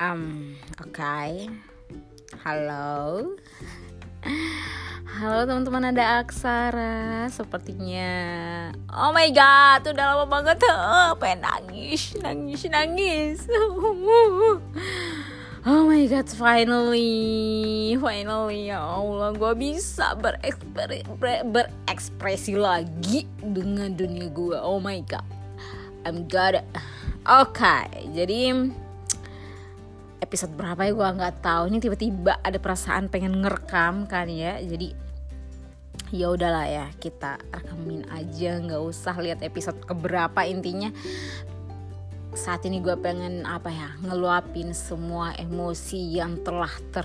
Um, oke. Halo. Halo teman-teman ada Aksara. Sepertinya Oh my god Udah lama banget. Oh, Pengen nangis Nangis Nangis. Oh my god Finally Finally. Ya Allah Gue bisa berekspresi, berekspresi lagi Dengan dunia gue Oh my god. I'm god Oke okay, Jadi episode berapa ya? Gue nggak tahu. Ini tiba-tiba ada perasaan pengen ngerekam kan ya. Jadi ya udahlah ya kita rekamin aja. Nggak usah lihat episode keberapa intinya. Saat ini gue pengen apa ya ngeluapin semua emosi yang telah ter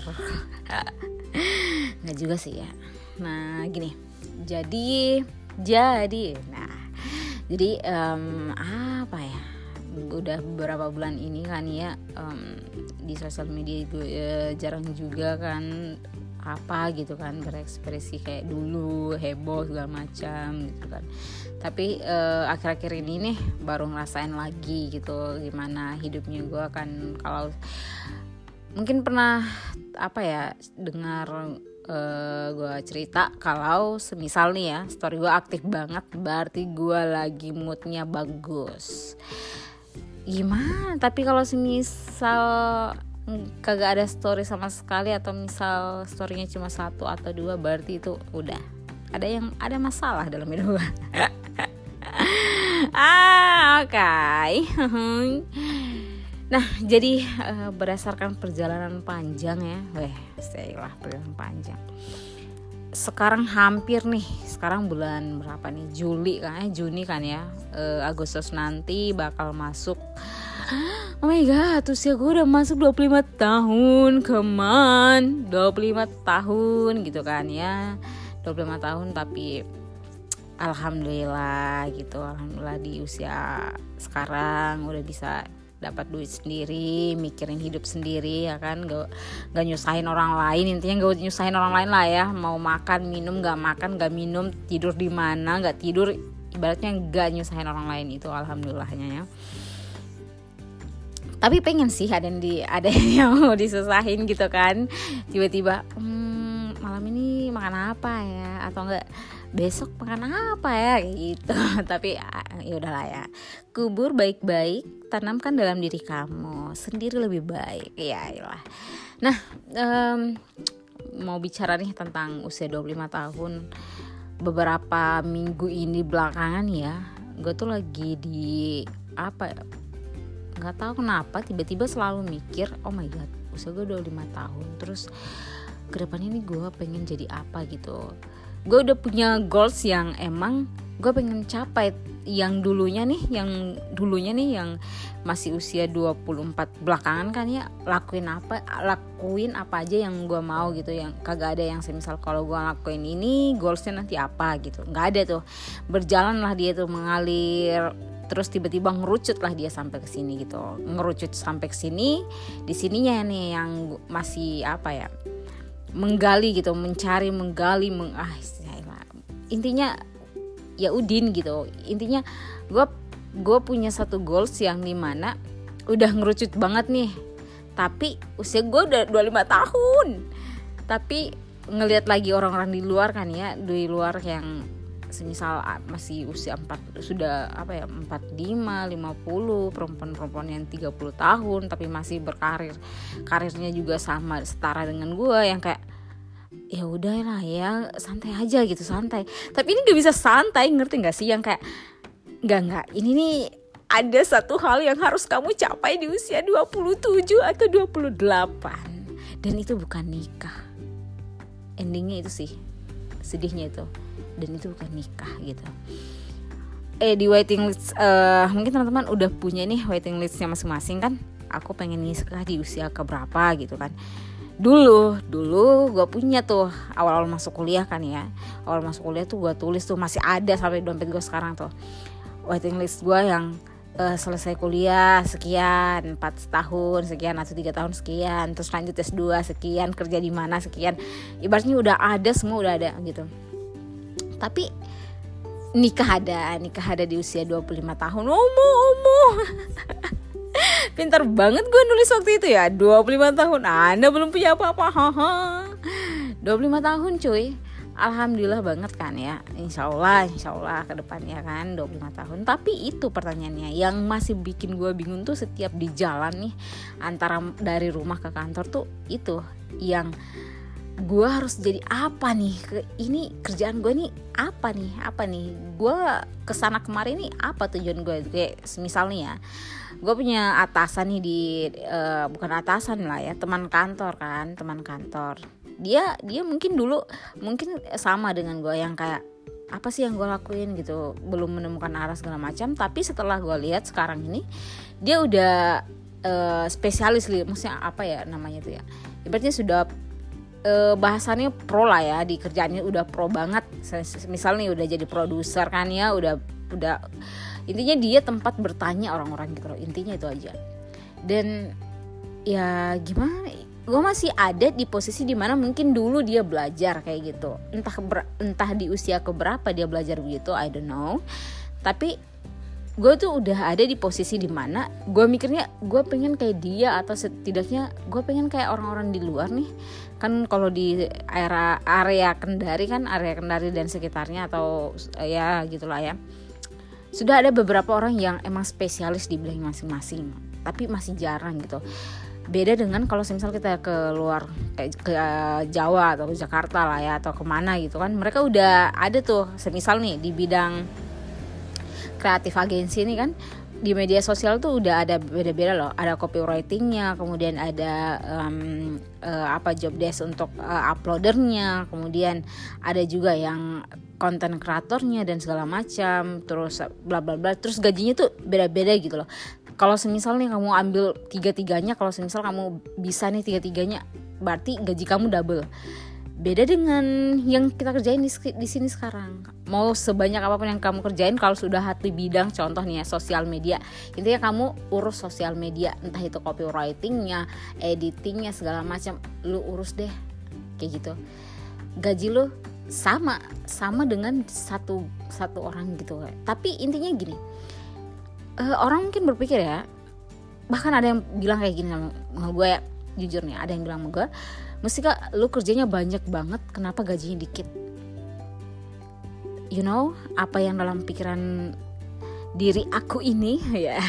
nggak juga sih ya. Nah gini. Jadi jadi nah. Jadi um, apa ya udah beberapa bulan ini kan ya um, di sosial media gue uh, jarang juga kan apa gitu kan berekspresi kayak dulu heboh segala macam gitu kan. Tapi uh, akhir-akhir ini nih baru ngerasain lagi gitu gimana hidupnya gue kan. Kalau mungkin pernah apa ya dengar uh, gue cerita kalau semisal nih ya story gue aktif banget berarti gue lagi moodnya bagus gimana? Tapi kalau semisal kagak ada story sama sekali atau misal storynya cuma satu atau dua berarti itu udah. Ada yang ada masalah dalam hidup gue ah oke. Okay. nah jadi uh, berdasarkan perjalanan panjang ya. Weh saya perjalanan panjang sekarang hampir nih sekarang bulan berapa nih? Juli kan eh Juni kan ya uh, Agustus nanti bakal masuk. Oh my god, usia gue udah masuk 25 tahun, keman 25 tahun gitu kan ya. 25 tahun tapi Alhamdulillah gitu Alhamdulillah di usia sekarang udah bisa dapat duit sendiri mikirin hidup sendiri ya kan? Gak, gak nyusahin orang lain. Intinya gak nyusahin orang lain lah ya. Mau makan minum gak makan gak minum tidur di mana gak tidur ibaratnya gak nyusahin orang lain. Itu alhamdulillahnya ya. Tapi pengen sih ada yang di ada yang mau disusahin gitu kan. Tiba-tiba hmm, malam ini makan apa ya? Atau enggak besok makan apa ya? Gitu. Tapi ya udahlah ya. Kubur baik-baik tanamkan dalam diri kamu sendiri lebih baik. Ya iyalah. Nah um, mau bicara nih tentang usia 25 tahun beberapa minggu ini belakangan ya gue tuh lagi di apa ya nggak tahu kenapa tiba-tiba selalu mikir oh my god usia gue 25 tahun terus ke depannya ini gue pengen jadi apa gitu gue udah punya goals yang emang gue pengen capai. Yang dulunya nih yang dulunya nih yang masih usia 24 belakangan kan ya lakuin apa lakuin apa aja yang gue mau gitu. Yang kagak ada yang semisal kalau gue lakuin ini goalsnya nanti apa gitu. Nggak ada tuh. Berjalan lah dia tuh mengalir terus tiba-tiba ngerucut lah dia sampai ke sini gitu. Ngerucut sampai ke sini di sininya nih yang masih apa ya menggali gitu mencari menggali meng ah intinya ya udin gitu. Intinya gue gue punya satu goals yang di mana udah ngerucut banget nih. Tapi usia gue udah 25 tahun. Tapi ngelihat lagi orang-orang di luar kan ya di luar yang semisal masih usia 4 sudah apa ya 45 50 perempuan-perempuan yang 30 tahun tapi masih berkarir karirnya juga sama setara dengan gue yang kayak ya udahlah ya santai aja gitu santai. Tapi ini gak bisa santai ngerti gak sih? Yang kayak nggak nggak ini nih ada satu hal yang harus kamu capai di usia 27 atau 28 dan itu bukan nikah. Endingnya itu sih sedihnya itu. Dan itu bukan nikah gitu. Eh di waiting list uh, mungkin teman-teman udah punya nih waiting listnya masing-masing kan? Aku pengen nikah di usia keberapa gitu kan dulu dulu gue punya tuh awal-awal masuk kuliah kan ya. Awal masuk kuliah tuh gue tulis tuh masih ada sampai dompet gue sekarang tuh. Waiting list gue yang uh, selesai kuliah sekian 4 tahun sekian atau tiga tahun sekian. Terus lanjut S2 sekian kerja di mana sekian. Ibaratnya udah ada semua udah ada gitu. Tapi nikah ada nikah ada di usia 25 tahun. Omo omo pintar banget gue nulis waktu itu ya 25 tahun. Anda belum punya apa-apa haha 25 tahun cuy. Alhamdulillah banget kan ya. Insya Allah Insya Allah ke depannya kan 25 tahun. Tapi itu pertanyaannya Yang masih bikin gue bingung tuh setiap di jalan nih Antara dari rumah ke kantor tuh Itu yang gue harus jadi apa nih? Ini kerjaan gue nih apa nih? Apa nih? Gue ke sana kemarin nih apa tujuan gue kayak misal nih ya gue punya atasan nih di uh, bukan atasan lah ya teman kantor kan teman kantor. Dia dia mungkin dulu mungkin sama dengan gue yang kayak apa sih yang gue lakuin gitu belum menemukan arah segala macam. Tapi setelah gue lihat sekarang ini dia udah uh, spesialis li maksudnya apa ya namanya tuh ya? Ibaratnya sudah uh, bahasannya pro lah ya di kerjaannya udah pro banget. Misalnya udah jadi produser kan ya udah udah intinya dia tempat bertanya orang-orang gitu loh intinya itu aja. Dan ya gimana gue masih ada di posisi di mana mungkin dulu dia belajar kayak gitu. Entah entah di usia keberapa dia belajar begitu I don't know. Tapi gue tuh udah ada di posisi di mana gue mikirnya gue pengen kayak dia atau setidaknya gue pengen kayak orang-orang di luar nih. Kan kalau di area area Kendari kan area Kendari dan sekitarnya atau ya gitulah ya. Sudah ada beberapa orang yang emang spesialis di bidang masing-masing tapi masih jarang gitu. Beda dengan kalau misal kita ke luar kayak ke Jawa atau ke Jakarta lah ya atau ke mana gitu kan mereka udah ada tuh semisal nih di bidang kreatif agensi ini kan di media sosial tuh udah ada beda-beda loh. Ada copywritingnya kemudian ada um, uh, apa job desk untuk uh, uploadernya kemudian ada juga yang konten kreatornya dan segala macam terus bla bla bla. Terus gajinya tuh beda-beda gitu loh. Kalau semisal nih kamu ambil tiga-tiganya kalau semisal kamu bisa nih tiga-tiganya berarti gaji kamu double beda dengan yang kita kerjain di, di sini sekarang. Mau sebanyak apa pun yang kamu kerjain kalau sudah hati bidang contoh nih ya sosial media intinya kamu urus sosial media entah itu copywritingnya editingnya segala macam lu urus deh kayak gitu. Gaji lu sama sama dengan satu satu orang gitu. Tapi intinya gini uh, orang mungkin berpikir ya bahkan ada yang bilang kayak gini sama gue ya jujur ada yang bilang sama gue mesti kak lu kerjanya banyak banget kenapa gajinya dikit? You know apa yang dalam pikiran diri aku ini ya.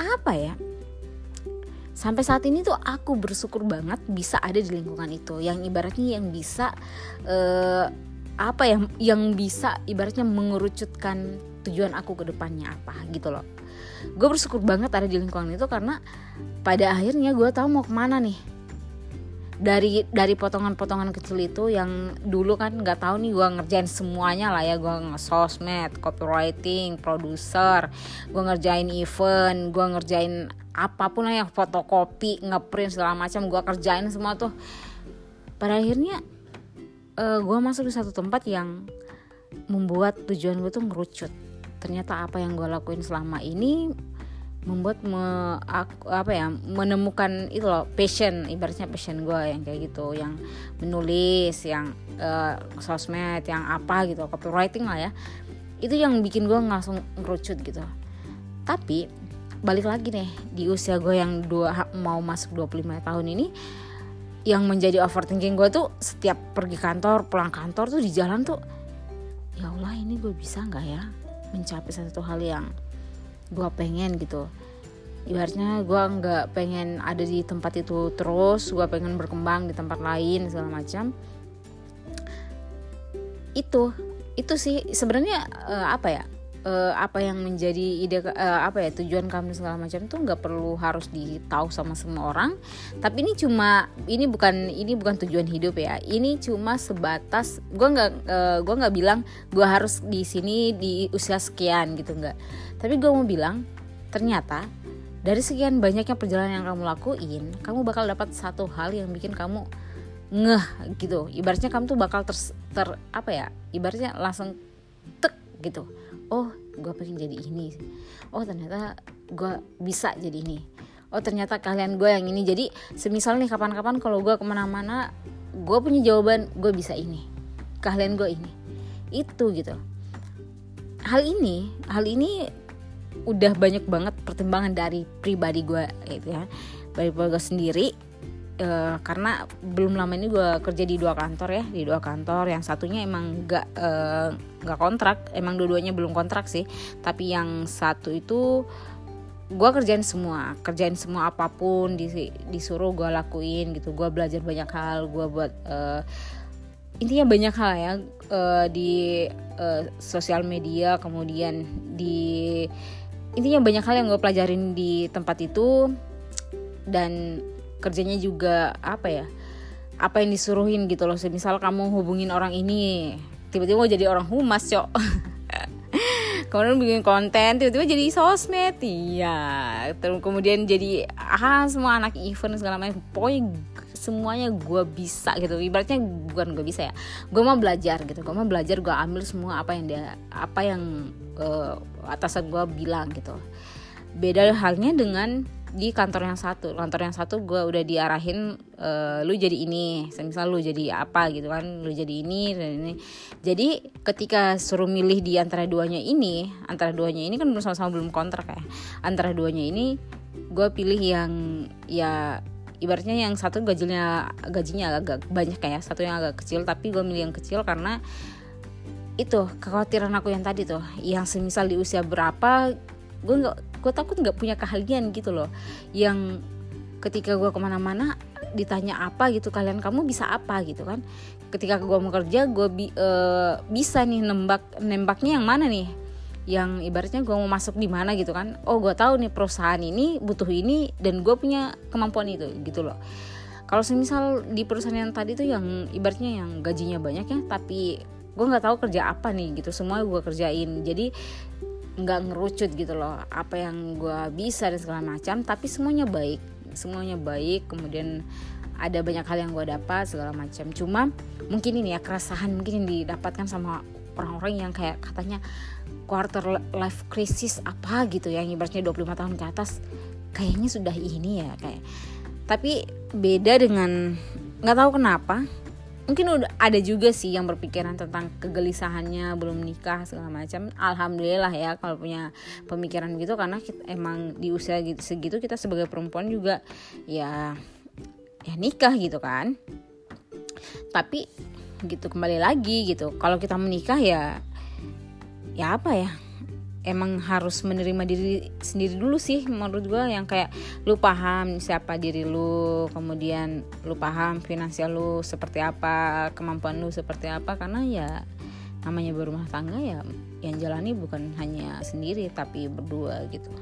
Apa ya? Sampai saat ini tuh aku bersyukur banget bisa ada di lingkungan itu. Yang ibaratnya yang bisa uh, apa yang yang bisa ibaratnya mengerucutkan tujuan aku ke depannya apa gitu loh. Gue bersyukur banget ada di lingkungan itu karena pada akhirnya gue tahu mau ke mana nih dari dari potongan-potongan kecil itu yang dulu kan nggak tahu nih gue ngerjain semuanya lah ya gue nge-sosmed, copywriting, produser, gue ngerjain event, gue ngerjain apa pun lah yang fotokopi, ngeprint segala macam gue kerjain semua tuh. Pada akhirnya uh, gue masuk di satu tempat yang membuat tujuan gue tuh ngerucut ternyata apa yang gue lakuin selama ini membuat me, aku, apa ya menemukan itu loh passion ibaratnya passion gue yang kayak gitu yang menulis yang uh, sosmed yang apa gitu copywriting lah ya. Itu yang bikin gue langsung ngerucut gitu. Tapi balik lagi nih di usia gue yang dua mau masuk 25 tahun ini yang menjadi overthinking gue tuh setiap pergi kantor pulang kantor tuh di jalan tuh ya Allah ini gue bisa nggak ya mencapai satu hal yang gue pengen gitu. Ibaratnya gue nggak pengen ada di tempat itu terus gue pengen berkembang di tempat lain segala macam. Itu itu sih. Sebenarnya uh, apa ya uh, apa yang menjadi ide uh, apa ya tujuan kamu segala macam tuh nggak perlu harus ditahu sama semua orang. Tapi ini cuma ini bukan ini bukan tujuan hidup ya. Ini cuma sebatas gue nggak uh, gue nggak bilang gue harus di sini di usia sekian gitu nggak. Tapi gue mau bilang ternyata dari sekian banyaknya perjalanan yang kamu lakuin kamu bakal dapat satu hal yang bikin kamu ngeh gitu. Ibaratnya kamu tuh bakal ter, ter apa ya ibaratnya langsung tek gitu oh gue pengen jadi ini. Oh ternyata gue bisa jadi ini. Oh ternyata kalian gue yang ini. Jadi semisal nih kapan-kapan kalau gue ke mana-mana gue punya jawaban gue bisa ini. Kalian gue ini. Itu gitu. Hal ini hal ini udah banyak banget pertimbangan dari pribadi gue gitu ya. Dari gue sendiri uh, karena belum lama ini gue kerja di dua kantor ya di dua kantor. Yang satunya emang nggak nggak uh, kontrak emang dua-duanya belum kontrak sih. Tapi yang satu itu gue kerjain semua kerjain semua apa pun disuruh gue lakuin gitu. Gue belajar banyak hal gue buat uh, intinya banyak hal ya uh, di uh, sosial media kemudian di intinya banyak hal yang gue pelajarin di tempat itu. Dan kerjanya juga apa ya apa yang disuruhin gitu loh misal kamu hubungin orang ini tiba-tiba mau jadi orang humas cok. Kemudian bikin konten tiba-tiba jadi sosmed. Iya. Terus kemudian jadi ah semua anak event segala macam. Pokoknya semuanya gue bisa gitu. Ibaratnya bukan gue bisa ya. Gue mau belajar gitu. Gue mau belajar gue ambil semua apa yang dia apa yang uh, atasan gue bilang gitu. Beda halnya dengan di kantor yang satu. Kantor yang satu gue udah diarahin e, lu jadi ini. Misal lu jadi apa gitu kan lu jadi ini dan ini. Jadi ketika suruh milih di antara duanya ini antara duanya ini kan belum sama-sama belum kontrak ya. Antara duanya ini gue pilih yang ya ibaratnya yang satu gajinya gajinya agak banyak kayak satu yang agak kecil tapi gue milih yang kecil karena itu kekhawatiran aku yang tadi tuh. Yang semisal di usia berapa gue nggak gue takut nggak punya keahlian gitu loh. Yang ketika gue ke mana-mana ditanya apa gitu kalian kamu bisa apa? gitu kan. Ketika gue mau kerja gue bi uh, bisa nih nembak nembaknya yang mana nih? Yang ibaratnya gue mau masuk di mana gitu kan. Oh gue tahu nih perusahaan ini butuh ini dan gue punya kemampuan itu gitu loh. Kalau semisal di perusahaan yang tadi tuh yang ibaratnya yang gajinya banyak ya tapi gue nggak tahu kerja apa nih gitu. Semua gue kerjain. Jadi nggak ngerucut gitu loh apa yang gue bisa dan segala macam tapi semuanya baik semuanya baik kemudian ada banyak hal yang gue dapat segala macam. Cuma mungkin ini ya keresahan mungkin yang didapatkan sama orang-orang yang kayak katanya quarter life crisis apa gitu ya yang ibaratnya 25 tahun ke atas kayaknya sudah ini ya kayak. Tapi beda dengan nggak tahu kenapa mungkin udah ada juga sih yang berpikiran tentang kegelisahannya belum nikah segala macam. Alhamdulillah ya kalau punya pemikiran gitu karena kita, emang di usia gitu, segitu kita sebagai perempuan juga ya ya nikah gitu kan. Tapi gitu kembali lagi gitu kalau kita menikah ya ya apa ya emang harus menerima diri sendiri dulu sih menurut gue yang kayak lu paham siapa diri lu kemudian lu paham finansial lu seperti apa kemampuan lu seperti apa karena ya namanya berumah tangga ya yang jalani bukan hanya sendiri tapi berdua gitu